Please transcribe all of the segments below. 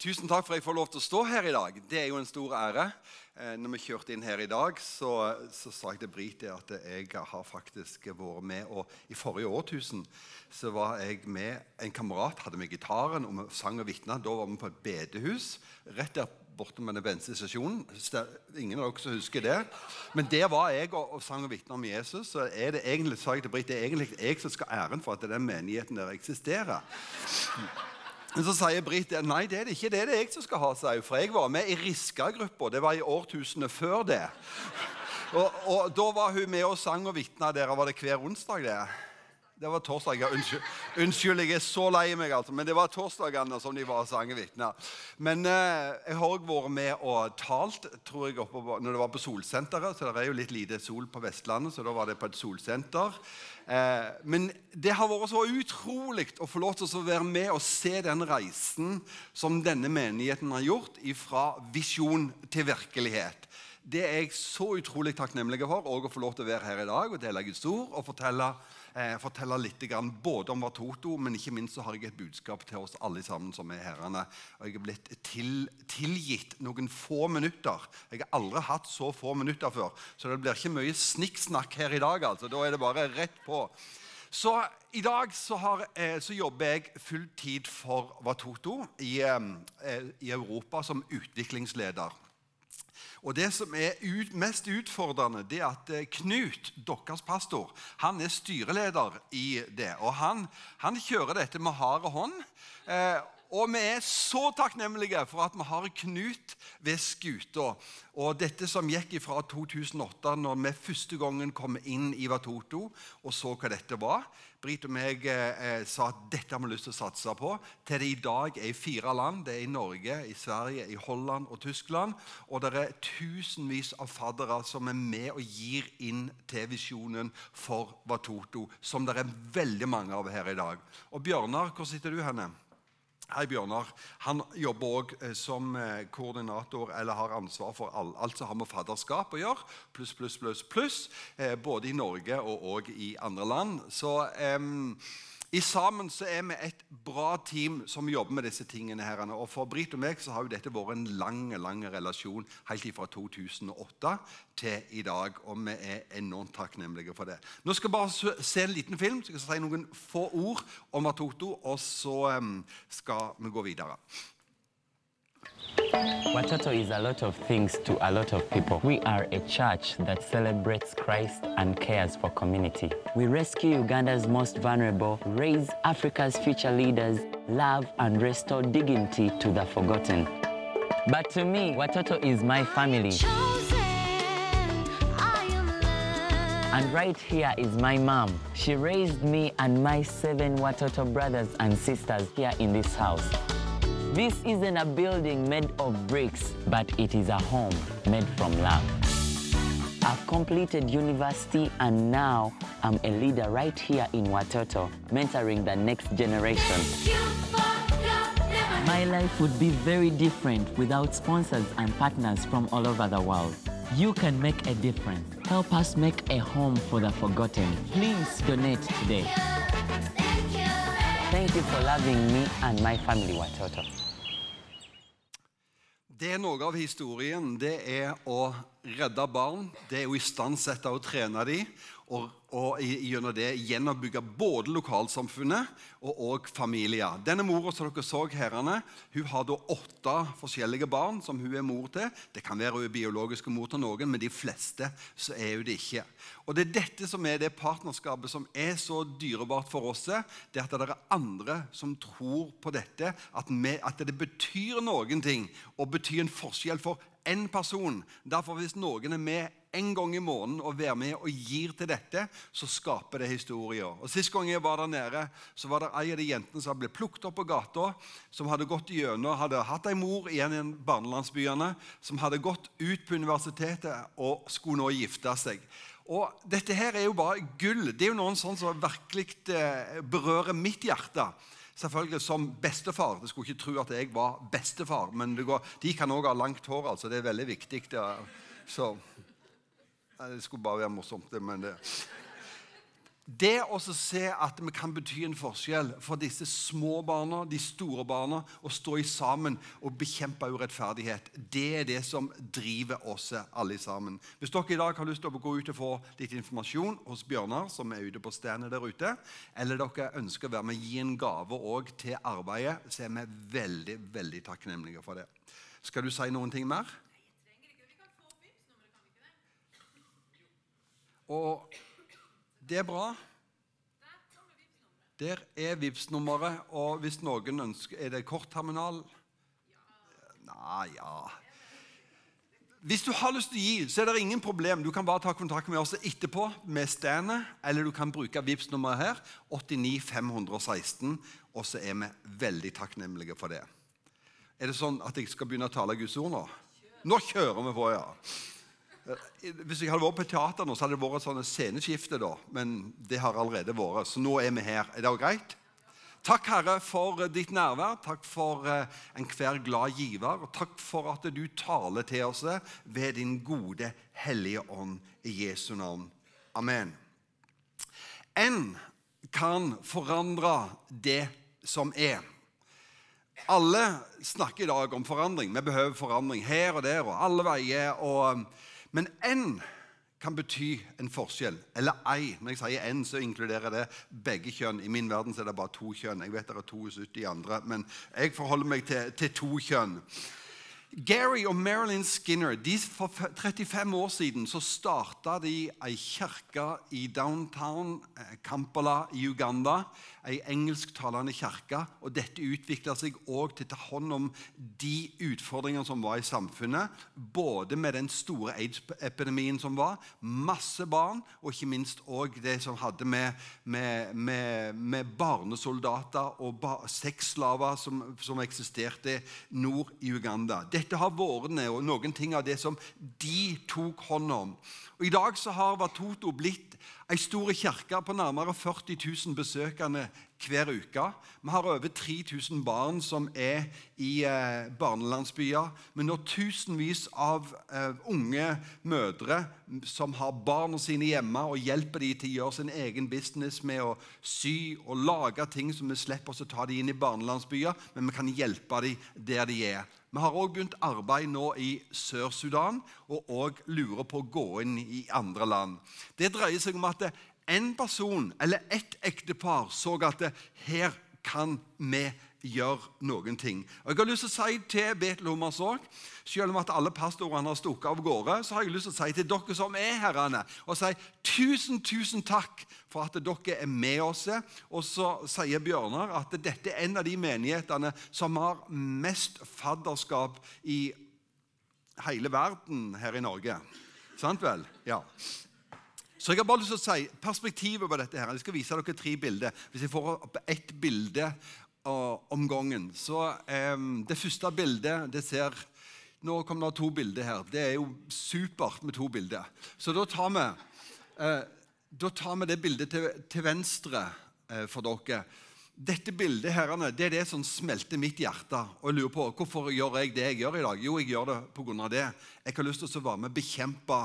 Tusen takk for at jeg får lov til å stå her i dag. Det er jo en stor ære. Eh, når vi kjørte inn her i dag, så, så sa jeg til Brite at jeg har faktisk vært med og I forrige årtusen så var jeg med en kamerat, hadde med gitaren og vi sang og vitna. Da var vi på et bedehus rett der borte med den bensinstasjonen. Ingen av dere som husker det. Men der var jeg og, og sang og vitna om Jesus. Så er det egentlig, sa jeg til Britt, det er egentlig jeg som skal ha æren for at den menigheten der eksisterer. Men så sier Britt nei, det er det ikke. Det er det jeg som skal ha, sier For jeg var med i Riska-gruppa. Det var i årtusenet før det. Og, og, Da var hun med og sang og vitna der. Var det hver onsdag? det? Det var torsdag. Ja, unnskyld, unnskyld, jeg er så lei meg, altså. Men det var torsdagene som de var sang og. Men eh, jeg har òg vært med og talt tror jeg, oppe, når det var på Solsenteret. Så det er jo litt lite sol på Vestlandet, så da var det på et solsenter. Eh, men det har vært så utrolig å få lov til å være med og se den reisen som denne menigheten har gjort fra visjon til virkelighet. Det er jeg så utrolig takknemlig for og å få lov til å være her i dag og dele Guds ord og fortelle, eh, fortelle litt grann både om Vatoto, men ikke minst så har jeg et budskap til oss alle sammen som er herrene. Og jeg er blitt til, tilgitt noen få minutter. Jeg har aldri hatt så få minutter før, så det blir ikke mye snikksnakk her i dag. altså. Da er det bare rett på. Så i dag så, har, eh, så, jobber jeg full tid for Vatoto i, eh, i Europa som utviklingsleder. Og Det som er ut, mest utfordrende, det er at eh, Knut, deres pastor, han er styreleder i det. Og han, han kjører dette med hard hånd. Eh, og vi er så takknemlige for at vi har Knut ved skuta. Og dette som gikk fra 2008, når vi første gangen kom inn i Vatoto og så hva dette var Brit og meg eh, sa at dette har vi lyst til å satse på. Til det i dag er i fire land. Det er i Norge, i Sverige, i Holland og Tyskland. Og det er tusenvis av faddere som er med og gir inn til visjonen for Vatoto, som det er veldig mange av her i dag. Og Bjørnar, hvor sitter du henne? Hei, Bjørnar. Han jobber òg eh, som eh, koordinator eller har ansvar for alt, alt som har med fadderskap å gjøre. Pluss, pluss, pluss, pluss. Eh, både i Norge og i andre land. Så um, i sammen så er vi et bra team som jobber med disse tingene. her. Og For Britt og meg så har jo dette vært en lang lang relasjon helt fra 2008 til i dag. Og vi er enormt takknemlige for det. Nå skal vi bare se en liten film, så jeg skal si noen få ord om Atoto, og så um, skal vi gå videre. Watoto is a lot of things to a lot of people. We are a church that celebrates Christ and cares for community. We rescue Uganda's most vulnerable, raise Africa's future leaders, love and restore dignity to the forgotten. But to me, Watoto is my family. And right here is my mom. She raised me and my seven Watoto brothers and sisters here in this house. This isn't a building made of bricks, but it is a home made from love. I've completed university and now I'm a leader right here in Watoto, mentoring the next generation. My life would be very different without sponsors and partners from all over the world. You can make a difference. Help us make a home for the forgotten. Please donate today. Thank you for loving me and my family, Watoto. Det er noe av historien. Det er å redde barn. Det er å istandsette og trene dem. Og, og gjennom det gjenoppbygge både lokalsamfunnet og, og familier. Denne mora som dere så herrene, hun har da åtte forskjellige barn som hun er mor til. Det kan være hun er biologisk mor til noen, men de fleste så er hun det ikke. Og Det er dette som er det partnerskapet som er så dyrebart for oss. Det at det er andre som tror på dette, at, vi, at det betyr noen ting og betyr en forskjell for én person. Derfor Hvis noen er med en gang i måneden og være med og gir til dette, så skaper det historier. Og Sist gang jeg var der nede, så var det ei av de jentene som ble plukket opp på gata, som hadde gått gjennom, hadde hatt ei mor i en av barnelandsbyene, som hadde gått ut på universitetet og skulle nå gifte seg. Og Dette her er jo bare gull. Det er jo noen sånn som virkelig eh, berører mitt hjerte selvfølgelig som bestefar. Du skulle ikke tro at jeg var bestefar, men går, de kan òg ha langt hår. altså Det er veldig viktig. Så det skulle bare være morsomt, men det det å se at vi kan bety en forskjell for disse små barna, de store barna, å stå i sammen og bekjempe urettferdighet, det er det som driver oss alle sammen. Hvis dere i dag har lyst til å gå ut og få litt informasjon hos Bjørnar, som er ute på standet der ute, eller dere ønsker å være med og gi en gave òg til arbeidet, så er vi veldig, veldig takknemlige for det. Skal du si noen ting mer? Og det er bra. Der er Vipps-nummeret. Og hvis noen ønsker Er det kortterminal? Nei, ja Hvis du har lyst til å gi, så er det ingen problem. Du kan bare ta kontakt med oss etterpå med standet, eller du kan bruke Vipps-nummeret her. 89 516. Og så er vi veldig takknemlige for det. Er det sånn at jeg skal begynne å tale Guds ord nå? Nå kjører vi på, ja. Eh, hvis jeg hadde vært på teater nå, så hadde det vært sånne sånn sceneskifte. da, Men det har allerede vært, så nå er vi her. Er det greit? Takk, Herre, for ditt nærvær. Takk for eh, enhver glad giver. Og takk for at du taler til oss ved din gode, hellige ånd i Jesu navn. Amen. En kan forandre det som er. Alle snakker i dag om forandring. Vi behøver forandring her og der og alle veier. og men én kan bety en forskjell. Eller ei. Når jeg sier én, så inkluderer det begge kjønn. I min verden er det bare to kjønn. Jeg vet det er 72 andre, men jeg forholder meg til, til to kjønn. Gary og Marilyn Skinner de, For 35 år siden så starta de ei kirke i downtown eh, Kampala i Uganda ei engelsktalende kirke. og Dette utvikla seg òg til å ta hånd om de utfordringene som var i samfunnet. Både med den store aids-epidemien som var, masse barn, og ikke minst òg det som hadde med, med, med, med barnesoldater og ba, sexslaver som, som, eksisterte nord i Uganda. Dette har vært noen ting av det som de tok hånd om. Og I dag så har Watoto blitt ei stor kirke på nærmere 40 000 besøkende hver uke. Vi har over 3000 barn som er i eh, barnelandsbyer. Vi når tusenvis av eh, unge mødre som har barna sine hjemme, og hjelper dem til å gjøre sin egen business med å sy og lage ting som vi slipper oss å ta dem inn i barnelandsbyer, men vi kan hjelpe dem der de er. Vi har òg begynt arbeid nå i Sør-Sudan og òg lurer på å gå inn i andre land. Det dreier seg om at en person eller ett ektepar så at det, her kan vi gjør noen ting. Og Jeg har lyst til å si til Betlehemmers òg, selv om at alle pastorene har stukket av gårde, så har jeg lyst til å si til dere som er herrene, og si tusen, tusen takk for at dere er med oss. Og så sier Bjørnar at dette er en av de menighetene som har mest fadderskap i hele verden her i Norge. Sant vel? Ja. Så jeg har bare lyst til å si perspektivet på dette. her. Jeg skal vise dere tre bilder. Hvis jeg får opp ett bilde om gangen. Så um, Det første bildet det ser Nå kommer det to bilder her. Det er jo supert med to bilder. Så da tar vi, uh, da tar vi det bildet til, til venstre uh, for dere. Dette bildet herrene, det er det som smelter mitt hjerte. Og jeg lurer på, Hvorfor gjør jeg det jeg gjør i dag? Jo, jeg gjør det pga. det. Jeg har lyst til å være med og bekjempe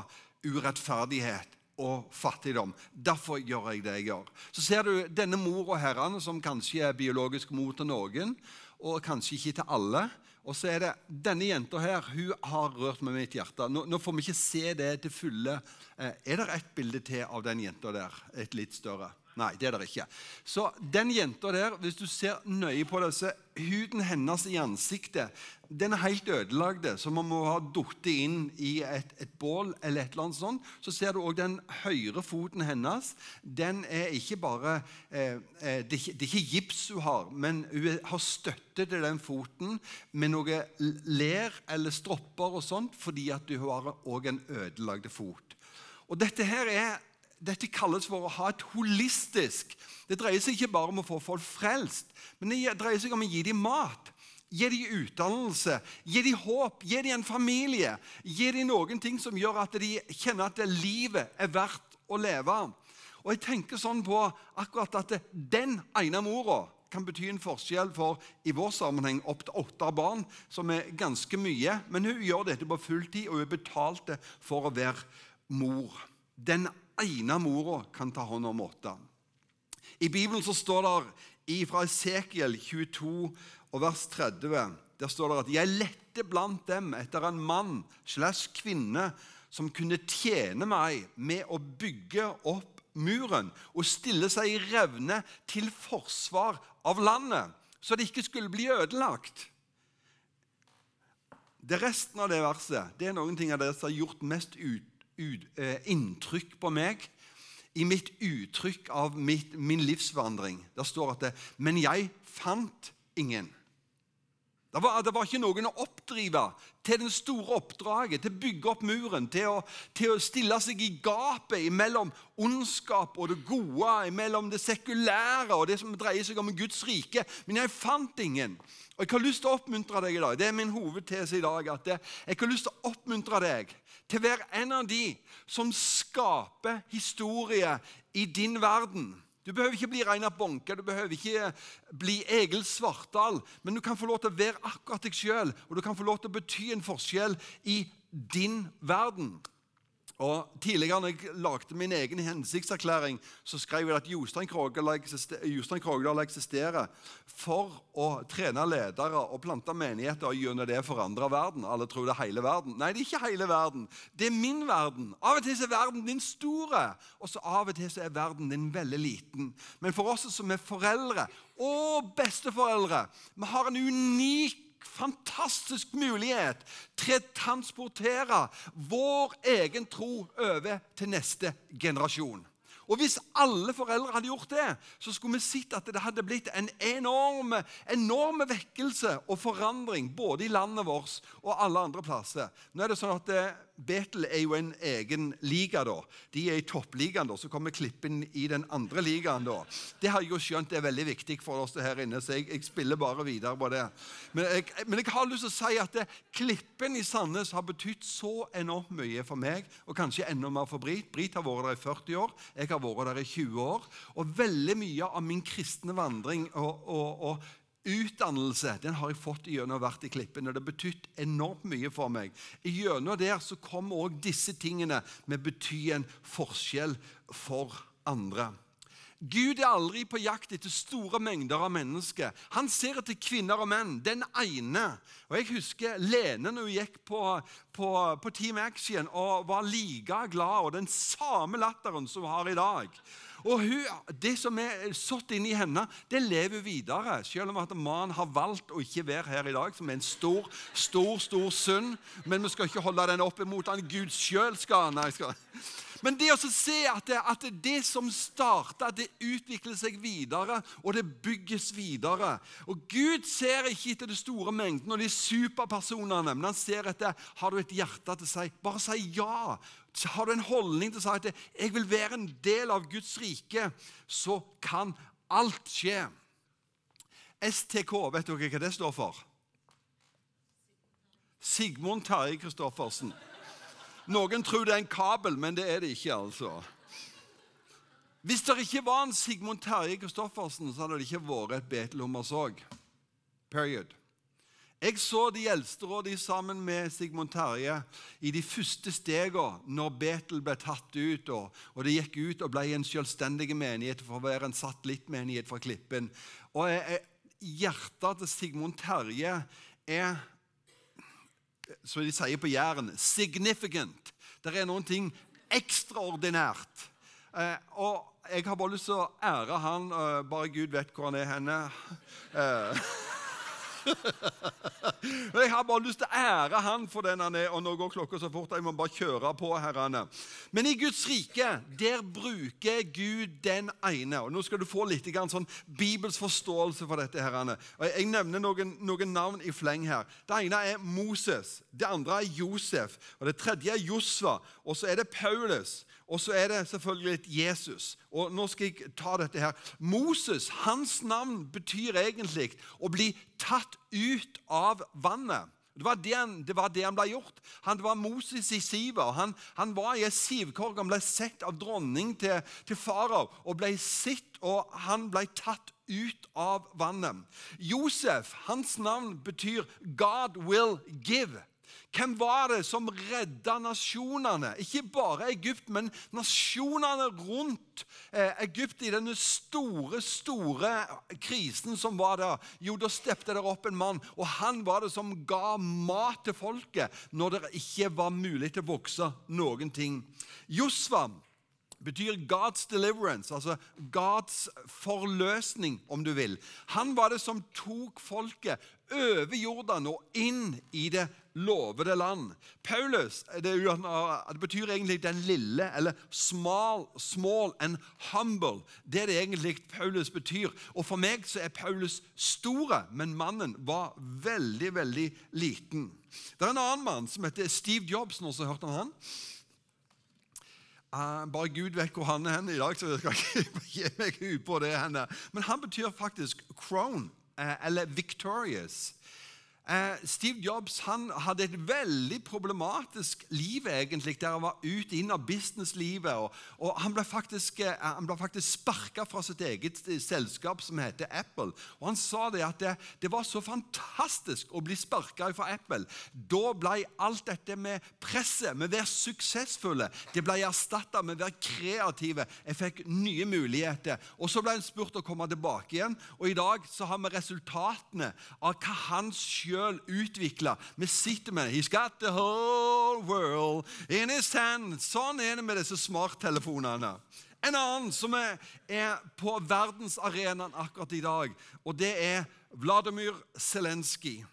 urettferdighet og fattigdom. Derfor gjør jeg det jeg gjør. Så ser du denne mor og herrene, som kanskje er biologisk mor til noen, og kanskje ikke til alle. Og så er det denne jenta her. Hun har rørt med mitt hjerte. Nå, nå, får vi ikke se det til fulle. Eh, er det et bilde til av den jenta der? Et litt større? Nei, det er det ikke. Så den jenta der, hvis du ser nøye på det, så huden hennes i ansiktet den er helt ødelagd, så man må ha falt inn i et, et, bål eller et eller annet sånt. Så ser du òg den høyre foten hennes. Den er ikke bare eh, eh det, er ikke, det, er ikke, gips hun har, men hun har støtte til den foten med noe ler eller stropper og sånt, fordi at hun har òg en ødelagt fot. Og dette her er dette kalles for å ha et holistisk Det dreier seg ikke bare om å få folk frelst, men det dreier seg om å gi dem mat. Gi dem utdannelse, gi dem håp, gi dem en familie. Gi dem noen ting som gjør at de kjenner at livet er verdt å leve. Og jeg tenker sånn på akkurat at den ene mora kan bety en forskjell for i vår sammenheng opptil åtte barn, som er ganske mye. Men hun gjør dette på fulltid, og hun er betalt for å være mor. Den ene mora kan ta hånd om åtte. I Bibelen så står det fra Esekiel 22 og vers 30 der står det at 'jeg lette blant dem etter en mann slash kvinne' som kunne tjene meg med å bygge opp muren og stille seg i revne til forsvar av landet, så det ikke skulle bli ødelagt. Det Resten av det verset det er noen ting av det som har gjort mest ut, eh, inntrykk på meg i mitt uttrykk av mitt, min livsvandring. Der står at det, 'Men jeg fant ingen'. Det var, det var, ikke noen å oppdrive til den store oppdraget, til å bygge opp muren, til å, til å, stille seg i gapet mellom ondskap og det gode, mellom det sekulære og det som dreier seg om Guds rike. Men jeg fant ingen. Og Jeg har lyst til å oppmuntre deg i dag. Det er min hovedtese i dag. at Jeg har lyst til å oppmuntre deg til å være en av de som skaper historie i din verden. Du behøver ikke bli Reinar Bonke, du behøver ikke bli Egil Svartdal, men du kan få lov til å være akkurat deg sjøl, og du kan få lov til å bety en forskjell i din verden. Og Tidligere når jeg lagde min egen hensiktserklæring, så skrev jeg at Jostein Krogdal eksisterer for å trene ledere og plante menigheter og gjennom det forandre verden. Alle tror det er hele verden. Nei, det er ikke hele verden. Det er min verden. Av og til er verden din store, og så av og til er verden din veldig liten. Men for oss som er foreldre og besteforeldre, vi har en unik fantastisk mulighet til å transportere vår egen tro over til neste generasjon. Og Hvis alle foreldre hadde gjort det, så skulle vi sett at det hadde blitt en enorm, enorm vekkelse og forandring både i landet vårt og alle andre plasser. Nå er det sånn at eh, Betel er jo en egen liga. da. De er i toppligaen, da, så kommer Klippen i den andre ligaen. da. Det har jeg jo skjønt er veldig viktig for oss her inne, så jeg, jeg spiller bare videre på det. Men jeg, men jeg, har lyst til å si at det, Klippen i Sandnes har betydd så enormt mye for meg, og kanskje enda mer for Brit. Brit har vært der i 40 år, jeg har vært der i 20 år. Og veldig mye av min kristne vandring og, og, og Utdannelse den har jeg fått gjennom å ha vært i Klippen, og det har betydd enormt mye for meg. Gjennom der så kommer òg disse tingene med bety en forskjell for andre. Gud er aldri på jakt etter store mengder av mennesker. Han ser etter kvinner og menn. Den ene. Og Jeg husker Lene når hun gikk på, på, på Team Action og var like glad, og den samme latteren som hun har i dag. Og hun, Det som er satt inni henne, det lever videre. Selv om at mannen har valgt å ikke være her i dag, som er en stor, stor stor synd. Men vi skal ikke holde den opp imot han Gud sjøl skal. Nei, skal. Men det å se at det, at det som starta, det utvikler seg videre, og det bygges videre. Og Gud ser ikke etter det store mengden og de superpersonene, men han ser etter har du et hjerte til å si bare si ja har du en holdning til å si at jeg vil være en del av Guds rike, så kan alt skje. STK, vet dere hva det står for? Sigmund Terje Christoffersen. Noen tror det er en kabel, men det er det ikke. altså. Hvis det ikke var en Sigmund Terje Christoffersen, så hadde det ikke vært et Betel Hummersåg. Period. Jeg så de eldste rådene sammen med Sigmund Terje i de første stegene når Betel ble tatt ut, og, og det gikk ut og ble en selvstendig menighet for å være en satellittmenighet fra Klippen. Og jeg, jeg, Hjertet til Sigmund Terje er, som de sier på Jæren, significant. Det er noen ting ekstraordinært. Eh, og jeg har bare lyst til å ære han, eh, bare Gud vet hvor han er henne. Eh, jeg har bare lyst til å ære han for den han er. Og nå går klokka så fort, jeg må bare kjøre på. herrene. Men i Guds rike, der bruker Gud den ene. Og Nå skal du få litt sånn Bibels forståelse for dette. herrene. Og Jeg nevner noen, noen navn i fleng her. Det ene er Moses. Det andre er Josef. Og det tredje er Josva. Og så er det Paulus. Og så er det selvfølgelig Jesus. Og nå skal jeg ta dette her. Moses, hans navn betyr egentlig å bli tatt ut av vannet. Det var det han, det var det han ble gjort. Han var Moses i sivet. Han, han var i ei sivkorg. Han ble sett av dronning til, til farao og ble sett, og han ble tatt ut av vannet. Josef, hans navn betyr 'God will give'. Hvem var det som redda nasjonene? Ikke bare Egypt, men nasjonene rundt eh, Egypt i denne store, store krisen som var der. Jo, da stepte der opp en mann, og han var det som ga mat til folket når det ikke var mulig til å vokse noen ting. Josva betyr God's deliverance, altså God's forløsning, om du vil. Han var det som tok folket over Jordan og inn i det lovede land. Paulus det, det, betyr egentlig 'den lille', eller 'small', 'small and humble'. Det er det egentlig Paulus betyr. Og For meg så er Paulus store, men mannen var veldig, veldig liten. Det er en annen mann som heter Steve Jobs. Noen som har hørt om han? Uh, bare Gud vet hvor han er hen i dag, så jeg skal ikke gi meg ut på det. henne. Men han betyr faktisk crown, uh, eller victorious. Eh, Steve Jobs han hadde et veldig problematisk liv, egentlig, der han var ut inn av businesslivet. Og, og Han ble faktisk, eh, han faktisk sparka fra sitt eget selskap som heter Apple. Og Han sa det at det, det var så fantastisk å bli sparka fra Apple. Da ble alt dette med presset, med å være suksessfulle, det ble erstatta med å være kreative. Jeg fikk nye muligheter. Og Så ble han spurt å komme tilbake igjen, og i dag så har vi resultatene av hva han sjøl sjøl utvikla. Vi sitter med He's got the whole world in his hand. Sånn er det med disse smarttelefonene. En annen som er, er på verdensarenaen akkurat i dag, og det er Vladimir Zelenskyj.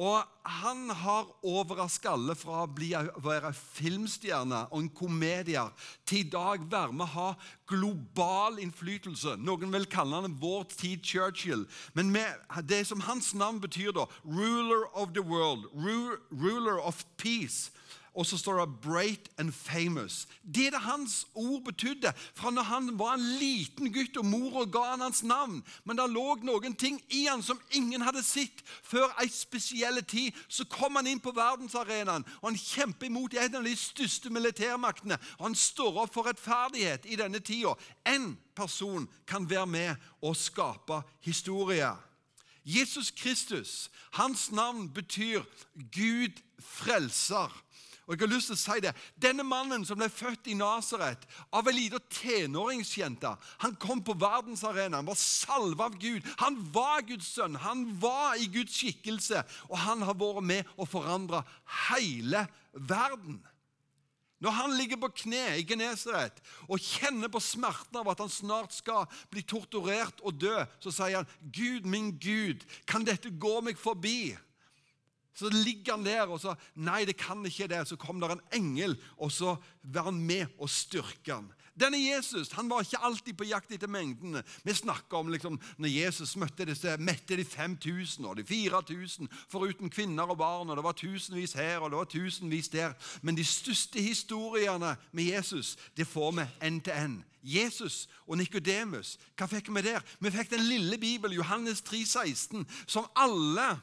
Og han har overraska alle fra å bli, være filmstjerne og en komedier til i dag være med å ha global innflytelse. Noen vil kalle han vår tid Churchill. Men med, det som hans navn betyr, da, ruler of the world, ruler of peace og så står det 'bright and famous'. Det er det hans ord betydde fra når han var en liten gutt og mora ga han hans navn. Men det lå noen ting i han som ingen hadde sett før ei spesiell tid. Så kom han inn på verdensarenaen, og han kjemper imot en av de største militærmaktene. Og han står opp for rettferdighet i denne tida. Én person kan være med og skape historie. Jesus Kristus, hans navn betyr Gud frelser. Og jeg har lyst til å si det. Denne mannen som ble født i Nasaret av ei lita tenåringsjente, han kom på verdensarenaen, var salva av Gud. Han var Guds sønn, han var i Guds skikkelse, og han har vært med å forandre hele verden. Når han ligger på kne i Genesaret og kjenner på smerten av at han snart skal bli torturert og dø, så sier han, 'Gud, min Gud, kan dette gå meg forbi?' Så ligger han der, og så Nei, det kan ikke det. Så kom der en engel, og så var han med og styrka han. Denne Jesus han var ikke alltid på jakt etter mengdene. Vi snakker om liksom, når Jesus møtte disse, mette de 5000 og de 4000, foruten kvinner og barn. og Det var tusenvis her og det var tusenvis der. Men de største historiene med Jesus det får vi end til end. Jesus og Nikodemus, hva fikk vi der? Vi fikk den lille Bibelen, Johannes 3, 16, som alle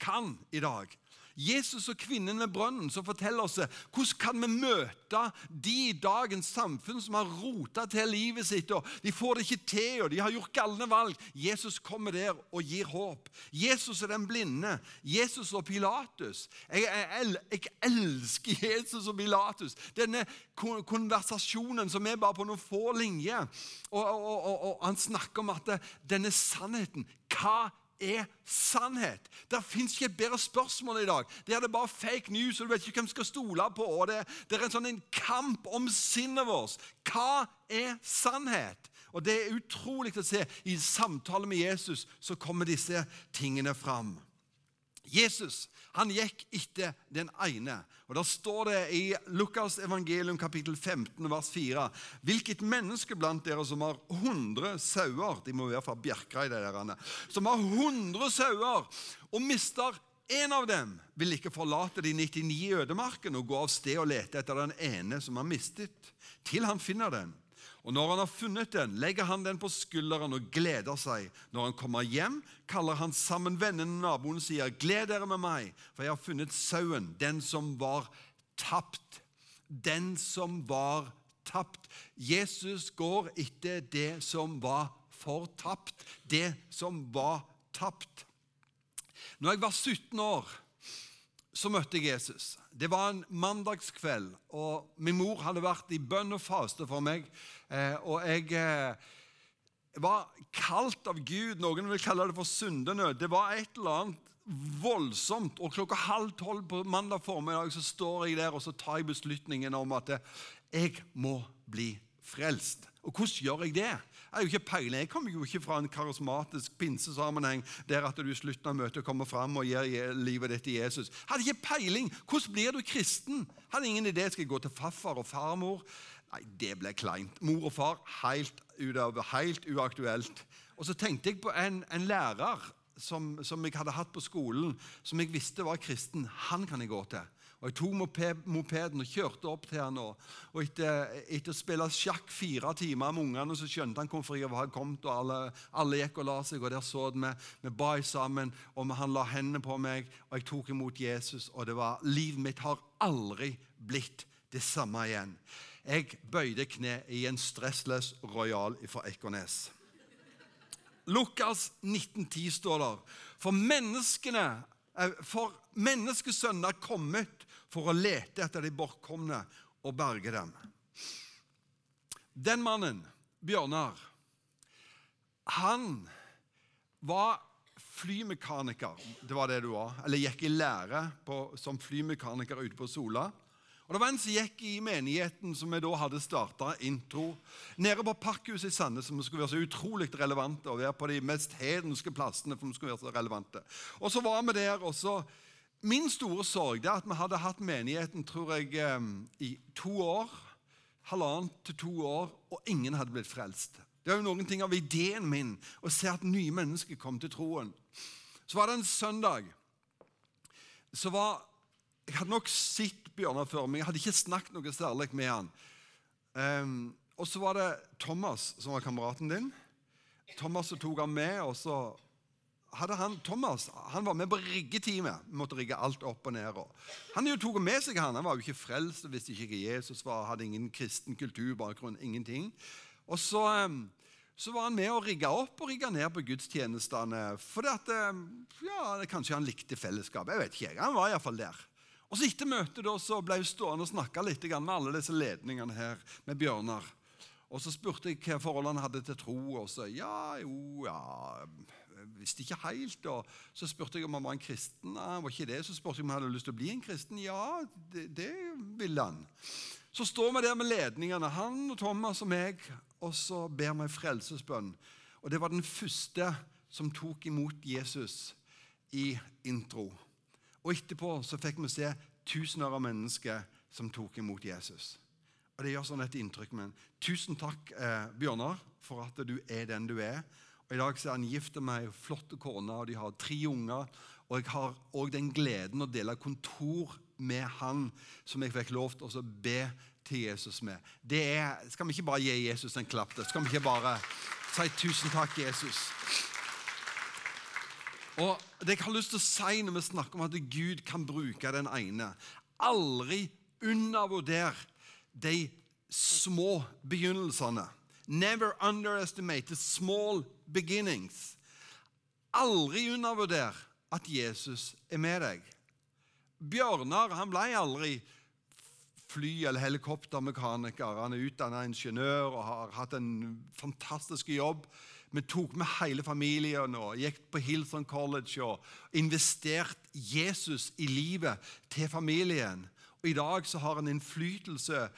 kan i dag. Jesus og kvinnen ved brønnen som forteller oss hvordan kan vi møte de i dagens samfunn som har rota til livet sitt. og De får det ikke til, og de har gjort galne valg. Jesus kommer der og gir håp. Jesus er den blinde. Jesus og Pilatus. Jeg, jeg, jeg elsker Jesus og Pilatus. Denne konversasjonen som er bare på noen få linjer. Og, og, og, og han snakker om at denne sannheten Hva er sannhet. Det fins ikke et bedre spørsmål i dag. Det er det bare fake news, og du vet ikke hvem du skal stole på. og Det, det er en sånn en kamp om sinnet vårt. Hva er sannhet? Og Det er utrolig å se. I samtale med Jesus så kommer disse tingene fram. Jesus han gikk etter den ene. Og Da står det i Lukas evangelium kapittel 15 vers 4.: Hvilket menneske blant dere som har 100 sauer De må være fra Bjerkreid, de der. Som har 100 sauer og mister en av dem, vil ikke forlate de 99 i ødemarken og gå av sted og lete etter den ene som har mistet, til han finner den. Og Når han har funnet den, legger han den på skulderen og gleder seg. Når han kommer hjem, kaller han sammen vennene og naboen og sier, 'Gled dere med meg, for jeg har funnet sauen, den som var tapt.' Den som var tapt. Jesus går etter det som var fortapt, det som var tapt. Når jeg var 17 år, så møtte jeg Jesus. Det var en mandagskveld, og min mor hadde vært i bønn og faste for meg. Eh, og jeg eh, var kalt av Gud. Noen vil kalle det for syndenød. Det var et eller annet voldsomt. Og klokka halv tolv på mandag formiddag så står jeg der og så tar jeg beslutningen om at jeg må bli frelst. Og hvordan gjør jeg det? Jeg ikke peiling. Jeg kommer jo ikke fra en karismatisk pinsesammenheng der at du i slutten av møtet kommer fram og gir livet ditt til Jesus. Hadde ikke peiling. Hvordan blir du kristen? Hadde ingen idé. Skal jeg gå til farfar og farmor? Nei, det ble kleint. Mor og far helt, helt uaktuelt. Og så tenkte jeg på en, en lærer som, som, jeg hadde hatt på skolen, som jeg visste var kristen. Han kan jeg gå til. Og Jeg tok mopeden og kjørte opp til han. Og, etter, etter, å spille sjakk fire timer med ungene, så skjønte han hvorfor jeg hadde kommet. og Alle, alle gikk og la seg, og der så vi. Vi ba sammen, og han la hendene på meg, og jeg tok imot Jesus. Og det var, livet mitt har aldri blitt det samme igjen. Jeg bøyde kne i en stressløs royal fra Ekornes. Lukas 1910 står der. For menneskene eh, for menneskesønnen er kommet for å lete etter de bortkomne og berge dem. Den mannen, Bjørnar, han var flymekaniker. Det var det du var. Eller gikk i lære på, som flymekaniker ute på Sola. Og Det var en som gikk i menigheten som vi da hadde starta intro, nede på Parkhuset i Sandnes, som skulle være så utrolig relevante og være på de mest hedenske plassene. for de skulle være så relevante. Og så var vi der, og så Min store sorg er at vi hadde hatt menigheten tror jeg, i to år. Halvannet til to år, og ingen hadde blitt frelst. Det var jo noen ting av ideen min å se at nye mennesker kom til troen. Så var det en søndag. så var, Jeg hadde nok sett Bjørnar før, men jeg hadde ikke snakket noe særlig med han. Um, og så var det Thomas som var kameraten din. Thomas tok han med, og så hadde han, Thomas han var med på riggeteamet. Måtte rigge alt opp og ned. Han jo tok med seg han. Han var jo ikke frelst, og visste ikke hva Jesus var, hadde ingen kristen kulturbakgrunn. ingenting. Og så, så var han med og rigga opp og rigga ned på gudstjenestene. For at, ja, kanskje han likte fellesskapet. Jeg vet ikke, Han var iallfall der. Og så Etter møtet da, så ble jeg stående og snakke litt med alle disse ledningene her, med Bjørnar. Og Så spurte jeg hva forhold han hadde til tro. Og så ja, jo, ja visste ikke helt. og Så spurte jeg om han var en kristen. Han var ikke det. Så spurte jeg om han hadde lyst til å bli en kristen. Ja, det, det ville han. Så står vi der med ledningene, han og Thomas og meg, og så ber vi frelsesbønn. Og Det var den første som tok imot Jesus i intro. Og Etterpå så fikk vi se tusener av mennesker som tok imot Jesus. Og Det gjør sånn et inntrykk. Men tusen takk, eh, Bjørnar, for at du er den du er. Og I dag så er han gift med ei flott kone, og de har tre unger. Og jeg har òg den gleden å dele kontor med han som jeg fikk lov til å be til Jesus med. Det er, Skal vi ikke bare gi Jesus en klapp? Der? Skal vi ikke bare si tusen takk, Jesus? Og Det jeg har lyst til å si når vi snakker om at Gud kan bruke den ene Aldri undervurder de små begynnelsene. Never underestimate the small beginnings. Aldri undervurder at Jesus er med deg. Bjørnar han ble aldri fly- eller helikoptermekaniker. Han er utdannet ingeniør og har hatt en fantastisk jobb. Vi tok med hele familien og gikk på Hillsong College og investert Jesus i livet til familien. Og I dag så har han innflytelse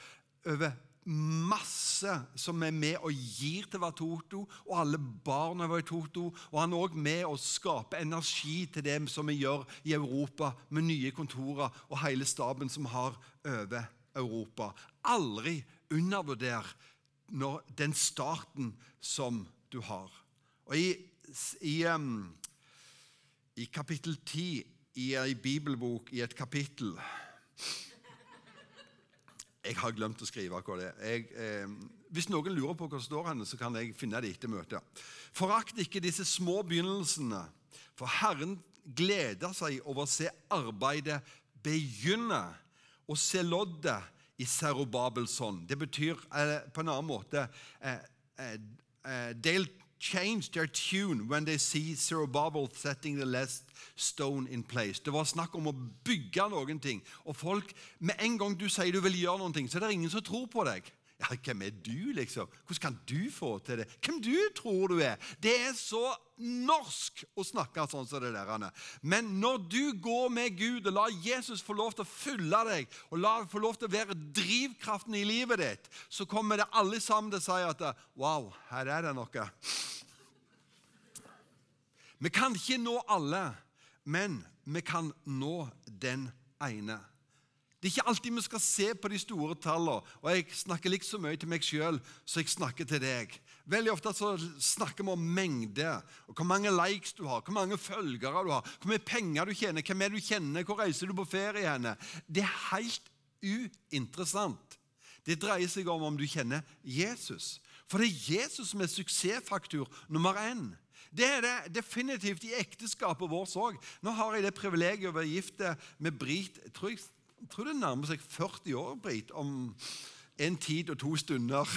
over masse som er med og gir til Vatoto, og alle barna i Toto. Og han er òg med og skaper energi til det som vi gjør i Europa, med nye kontorer og hele staben som har over Europa. Aldri undervurder den starten som du har. Og I, i, um, i kapittel 10 i ei bibelbok, i et kapittel jeg har glemt å skrive hva det er. Eh, hvis noen lurer på hva som står henne, så kan jeg finne det etter møtet. Forakt ikke disse små begynnelsene, for Herren gleder seg over å se arbeidet begynne og se loddet i Serubabels hånd. Det betyr eh, på en annen måte eh, eh, eh del change their tune when they see Zerubbabel setting the last stone in place. Det var snakk om å bygge noen ting. Og folk, med en gang du sier du vil gjøre noen ting, så er det ingen som tror på deg. Ja, Hvem er du, liksom? Hvordan kan du få til det? Hvem du tror du er? Det er så norsk å snakke sånn som det der. Men når du går med Gud og lar Jesus få lov til å fylle deg, og la få lov til å være drivkraften i livet ditt, så kommer det alle sammen til å si at wow, her er det noe. Vi kan ikke nå alle, men vi kan nå den ene. Det er ikke alltid vi skal se på de store tallene. Og jeg snakker like så mye til meg sjøl som jeg snakker til deg. Veldig ofte så snakker vi om mengde. og Hvor mange likes du har, hvor mange følgere du har, hvor mye penger du tjener, hvem er du kjenner, hvor reiser du på ferie henne. Det er helt uinteressant. Det dreier seg om om du kjenner Jesus. For det er Jesus som er suksessfaktor nummer én. Det er det definitivt i ekteskapet vårt òg. Nå har jeg det privilegiet å være gift med Brit tror jeg tror det nærmer seg 40 år, Britt, om en tid og to stunder.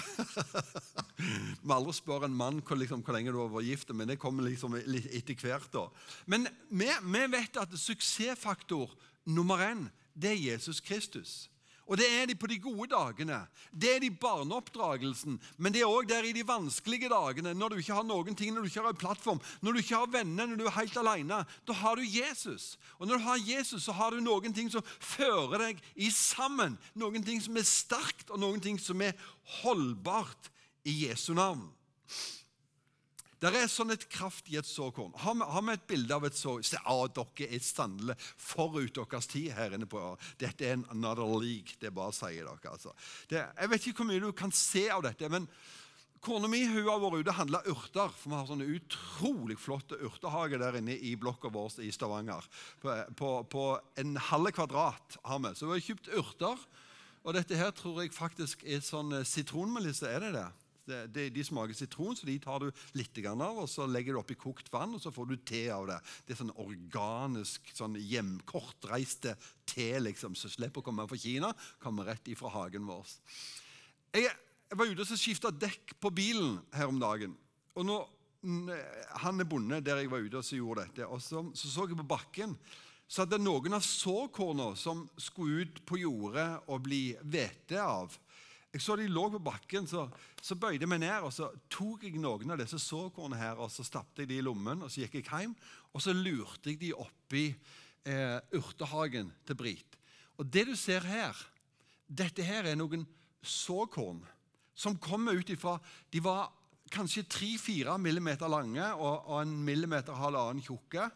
Vi aldri spør en mann hvor, liksom, hvor lenge du har vært gift, men det kommer liksom litt etter hvert. da. Men vi, vi vet at suksessfaktor nummer én det er Jesus Kristus. Og det er de på de gode dagene. Det er de barneoppdragelsen. Men det er òg der i de vanskelige dagene, når du ikke har noen ting, når du ikke har en plattform, når du ikke har venner, når du er helt alene. Da har du Jesus. Og når du har Jesus, så har du noen ting som fører deg i sammen. Noen ting som er sterkt, og noen ting som er holdbart i Jesu navn. Det er sånn et kraft i et såkorn. Har vi, har vi et bilde av et såkorn? Se, ah, dere er sannelig forut deres tid her inne på Dette er en another league. Det bare sier dere. altså. Det, jeg vet ikke hvor mye du kan se av dette. men Kona mi hun har vært ute og handla urter. for Vi har sånne utrolig flotte urtehage der inne i blokka vår i Stavanger. På, på, på en halv kvadrat har vi. Så vi har kjøpt urter. Og dette her tror jeg faktisk er sånn eh, sitronmelisse. Er det det? Det, det, de smaker sitron, så de tar du litt av, og så legger du oppi kokt vann, og så får du te av det. Det er sånn organisk, sånn hjem, kortreiste te, liksom, så slipper å komme fra Kina. Kommer rett ifra hagen vår. Jeg, jeg var ute og skifta dekk på bilen her om dagen. og nå, Han er bonde der jeg var ute og så gjorde dette. og så, så, så jeg på bakken så hadde noen av såkornene som skulle ut på jordet og bli hvete av, jeg så de lå på bakken, så, så bøyde jeg meg ned og så tok jeg noen av disse såkornene her, og så stappet jeg de i lommen. og Så gikk jeg hjem og så lurte jeg de oppi eh, urtehagen til Brit. Og Det du ser her, dette her er noen såkorn som kommer ut ifra De var kanskje 3-4 millimeter lange og, og en millimeter halvannen tjukke.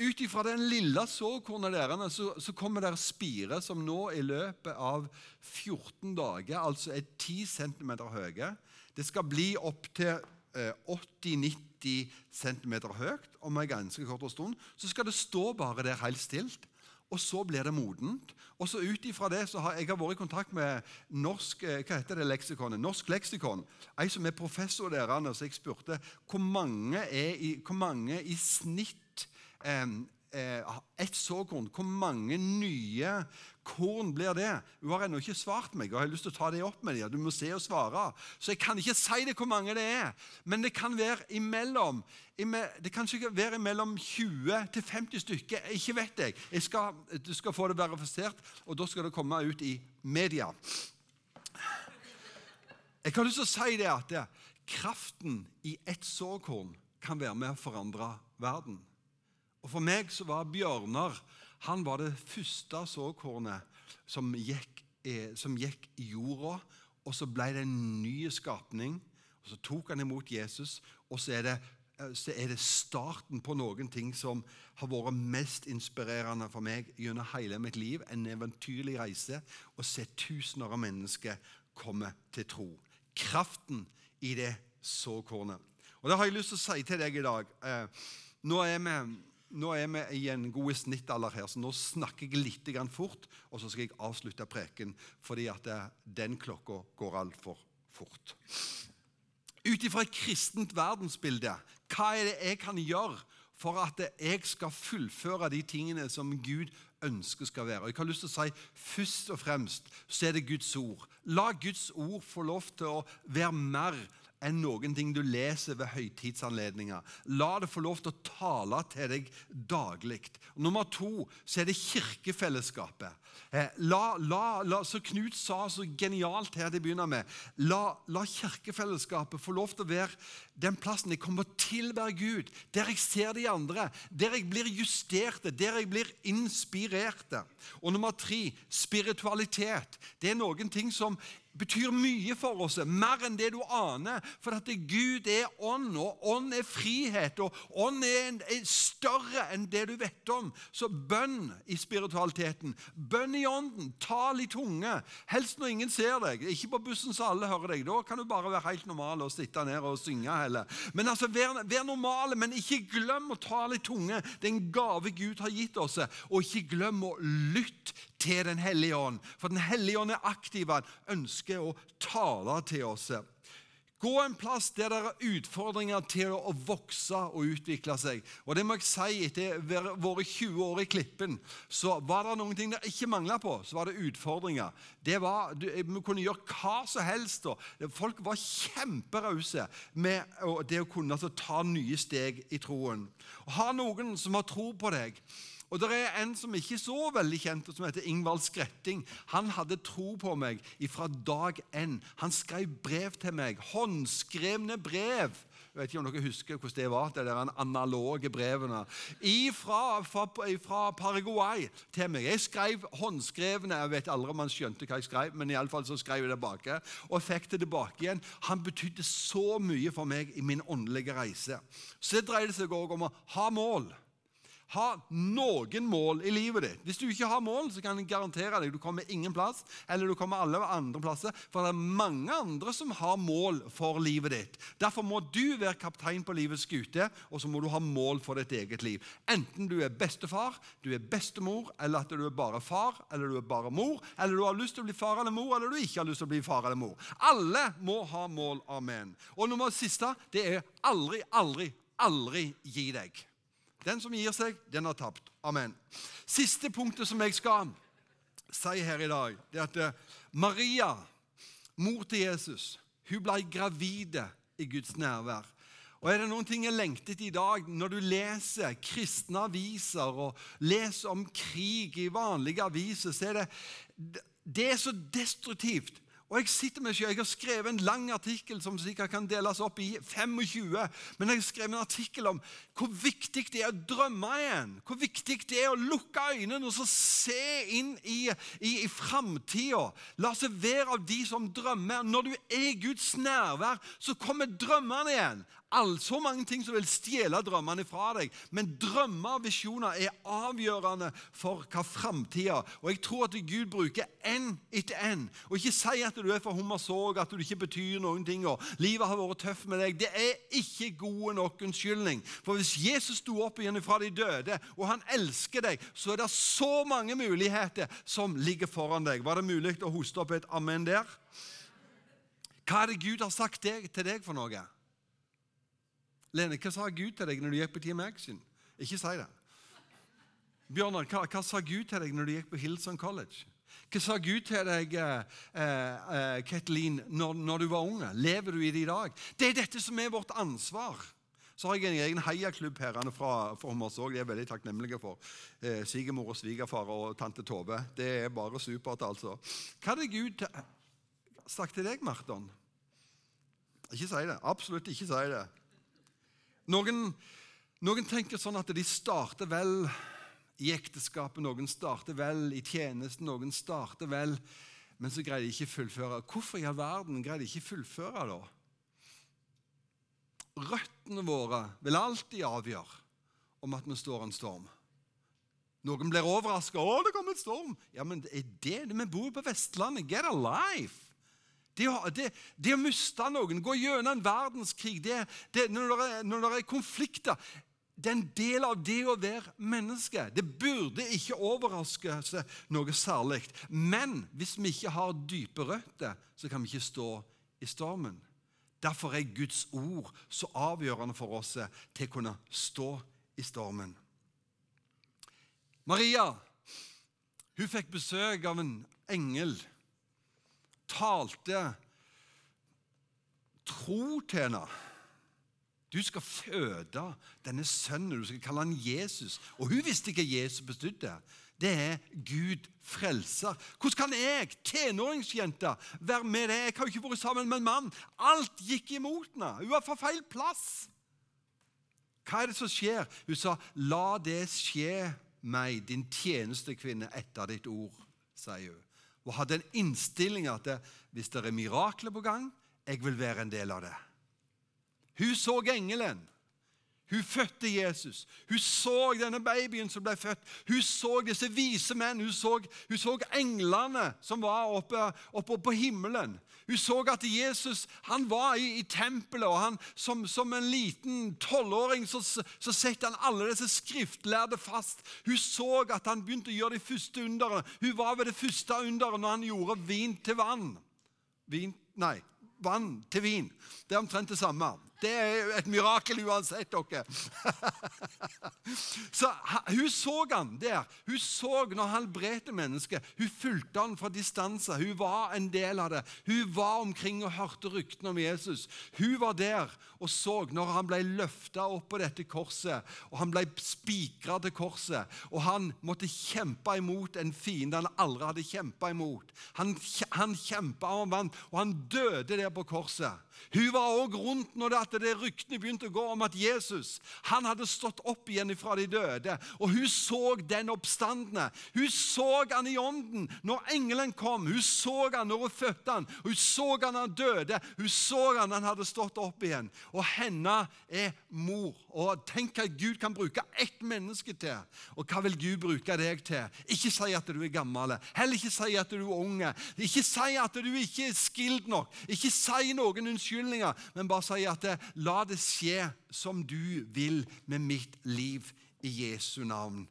Ut ifra den lille såkornet deres så, så, kommer det spire som nå i løpet av 14 dager altså er 10 cm høye. Det skal bli opptil eh, 80-90 cm høyt om en ganske kort stund. Så skal det stå bare der helt stilt. Og så blir det modent. Og så ut ifra det så har Jeg har vært i kontakt med norsk eh, hva heter det leksikonet? Norsk leksikon. Ei som er professor der. Så jeg spurte hvor mange, i, hvor mange i snitt ett såkorn. Hvor mange nye korn blir det? Hun har ennå ikke svart meg, og jeg har lyst til å ta det opp med deg. Du må se og svare. Så jeg kan ikke si det hvor mange det er, men det kan være imellom det kan ikke være mellom 20 til 50 stykker. Ikke vet jeg. jeg skal, du skal få det verifisert, og da skal det komme ut i media. Jeg har lyst til å si det at kraften i ett såkorn kan være med å forandre verden. Og For meg så var Bjørnar han var det første såkornet som gikk, eh, som gikk i jorda. Og så ble det en ny skapning. og Så tok han imot Jesus, og så er, det, eh, så er det starten på noen ting som har vært mest inspirerende for meg gjennom hele mitt liv. En eventyrlig reise. Å se tusener av mennesker komme til tro. Kraften i det såkornet. Og Det har jeg lyst til å si til deg i dag. Eh, nå er vi nå er vi i en god snittalder her, så nå snakker jeg litt fort. Og så skal jeg avslutte preken, fordi at den klokka går altfor fort. Ut ifra et kristent verdensbilde, hva er det jeg kan gjøre for at jeg skal fullføre de tingene som Gud ønsker skal være? Og jeg har lyst til å si Først og fremst så er det Guds ord. La Guds ord få lov til å være mer enn noen ting du leser ved høytidsanledninger. La det få lov til å tale til deg daglig. Nummer to så er det kirkefellesskapet. Eh, la, la, la, så Knut sa så genialt her til å begynne med la, la kirkefellesskapet få lov til å være den plassen jeg kommer til å være Gud, der jeg ser de andre, der jeg blir justerte, der jeg blir inspirerte. Og nummer tre spiritualitet. Det er noen ting som betyr mye for oss, mer enn det du aner. For at Gud er ånd, og ånd er frihet, og ånd er, større enn det du vet om. Så bønn i spiritualiteten. Bønn i ånden. Tal i tunge. Helst når ingen ser deg. Ikke på bussen så alle hører deg. Da kan du bare være helt normal og sitte ned og synge heller. Men altså, vær, vær normale, men ikke glem å tale i tunge. Det er en gave Gud har gitt oss. Og ikke glem å lytte til Den hellige ånd. For Den hellige ånd er aktiv. Han ønsker å tale til oss. Gå en plass der det er utfordringer til å vokse og utvikle seg. Og det må jeg si, Etter våre 20 år i Klippen så var det noen ting det ikke mangla på. Så var det utfordringer. Det var, Vi kunne gjøre hva som helst. Og folk var kjemperause med det å kunne ta nye steg i troen. Og Ha noen som har tro på deg. Og det er en som ikke er så veldig kjent, som heter Ingvald Skretting. Han hadde tro på meg fra dag én. Han skrev brev til meg. Håndskrevne brev. Jeg vet ikke om dere husker hvordan det var, det der analoge brevene. Fra, fra, fra, Paraguay til meg. Jeg skrev håndskrevne. Jeg vet aldri om han skjønte hva jeg skrev, men i alle fall så skrev jeg tilbake. Og fikk det tilbake igjen. Han betydde så mye for meg i min åndelige reise. Så det dreide seg òg om å ha mål ha noen mål i livet ditt. Hvis du ikke har mål, så kan jeg garantere deg du kommer ingen plass, eller du kommer alle andre plasser, for det er mange andre som har mål for livet ditt. Derfor må du være kaptein på livets skute, og så må du ha mål for ditt eget liv. Enten du er bestefar, du er bestemor, eller at du er bare far, eller du er bare mor, eller du har lyst til å bli far eller mor, eller du ikke har lyst til å bli far eller mor. Alle må ha mål. Amen. Og nummer siste, det er aldri, aldri, aldri gi deg. Den som gir seg, den har tapt. Amen. Siste punktet som jeg skal si her i dag, det er at eh, Maria, mor til Jesus, hun ble gravide i Guds nærvær. Og Er det noen ting jeg lengtet i dag, når du leser kristne aviser og leser om krig i vanlige aviser, så er det det er så destruktivt. Og Jeg sitter med jeg har skrevet en lang artikkel som sikkert kan deles opp i 25. Men jeg har skrevet en artikkel om hvor viktig det er å drømme igjen. Hvor viktig det er å lukke øynene og så se inn i, i, i framtida. La seg være av de som drømmer. Når du er Guds nærvær, så kommer drømmene igjen all, så mange ting som vil stjele drømmene fra deg. Men drømmer og visjoner er avgjørende for hva framtida Og jeg tror at Gud bruker én etter én. Og ikke si at du er for hummersorg, at du ikke betyr noen ting. og Livet har vært tøft med deg. Det er ikke god nok unnskyldning. For hvis Jesus sto opp igjen fra de døde, og han elsker deg, så er det så mange muligheter som ligger foran deg. Var det mulig å hoste opp et amen der? Hva er det Gud har sagt deg, til deg for noe? Lene, hva sa Gud til deg når du gikk på Team Action? Ikke si det. Bjørnar, hva, hva, sa Gud til deg når du gikk på Hillsong College? Hva sa Gud til deg, eh, eh, Ketlin, når, når, du var unge? Lever du i det i dag? Det er dette som er vårt ansvar. Så har jeg en egen heiaklubb her fra, fra Hummersåk. De er veldig takknemlige for. Eh, Svigermor og svigerfar og tante Tove. Det er bare supert, altså. Hva hadde Gud sagt til deg, Marton? Ikke si det. Absolutt ikke si det. Noen, noen, tenker sånn at de starter vel i ekteskapet, noen starter vel i tjenesten, noen starter vel Men så greier de ikke fullføre. Hvorfor i all verden greier de ikke fullføre, da? Røttene våre vil alltid avgjøre om at vi står en storm. Noen blir overraska. 'Å, det kom en storm!' Ja, men er det det. Vi bor på Vestlandet. Get a life! Det det, det å miste noen, gå gjennom en verdenskrig det, det, når, det når er konflikter Det er en del av det å være menneske. Det burde ikke overraske seg noe særlig. Men hvis vi ikke har dype røtter, så kan vi ikke stå i stormen. Derfor er Guds ord så avgjørende for oss til å kunne stå i stormen. Maria hun fikk besøk av en engel talte tro til henne. Du skal føde denne sønnen, du skal kalle han Jesus. Og hun visste ikke hva Jesus betydde. Det er Gud frelser. Hvordan kan jeg, tenåringsjente, være med det? Jeg har jo ikke vært sammen med en mann. Alt gikk imot henne. Hun var på feil plass. Hva er det som skjer? Hun sa, 'La det skje meg, din tjenestekvinne, etter ditt ord', sier hun. Og hadde en innstilling at det, hvis det er mirakler på gang, jeg vil være en del av det. Hun så engelen. Hun fødte Jesus. Hun så denne babyen som ble født. Hun så disse vise menn. Hun så, hun så englene som var oppe, oppe, på himmelen. Hun så at Jesus han var i, i tempelet, og han, som, som en liten tolvåring så, så setter han alle disse skriftlærde fast. Hun så at han begynte å gjøre de første underne. Hun var ved det første underet når han gjorde vin til vann. Vin, nei, vann til vin. Det er omtrent det samme. Det er et mirakel uansett, dere. Så Hun så han der. Hun så når han helbredte mennesket. Hun fulgte han fra distanse. Hun var en del av det. Hun var omkring og hørte ryktene om Jesus. Hun var der og så når han ble løfta opp på dette korset, og han ble spikra til korset, og han måtte kjempe imot en fiende han aldri hadde kjempa imot. Han, han kjempa og vant, og han døde der på. Hun var òg rundt når det, det ryktene begynte å gå om at Jesus han hadde stått opp igjen fra de døde. Og hun så den oppstandende. Hun så han i ånden når engelen kom. Hun så han når hun fødte han. Hun så han han døde. Hun så han han hadde stått opp igjen. Og henne er mor. Og Tenk hva Gud kan bruke ett menneske til. Og hva vil Gud bruke deg til? Ikke si at du er gammel. Heller ikke si at du er unge. Ikke si at du ikke er skilled nok. Ikke si noen unnskyldninger, men bare si at det, la det skje som du vil med mitt liv i Jesu navn.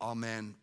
Amen.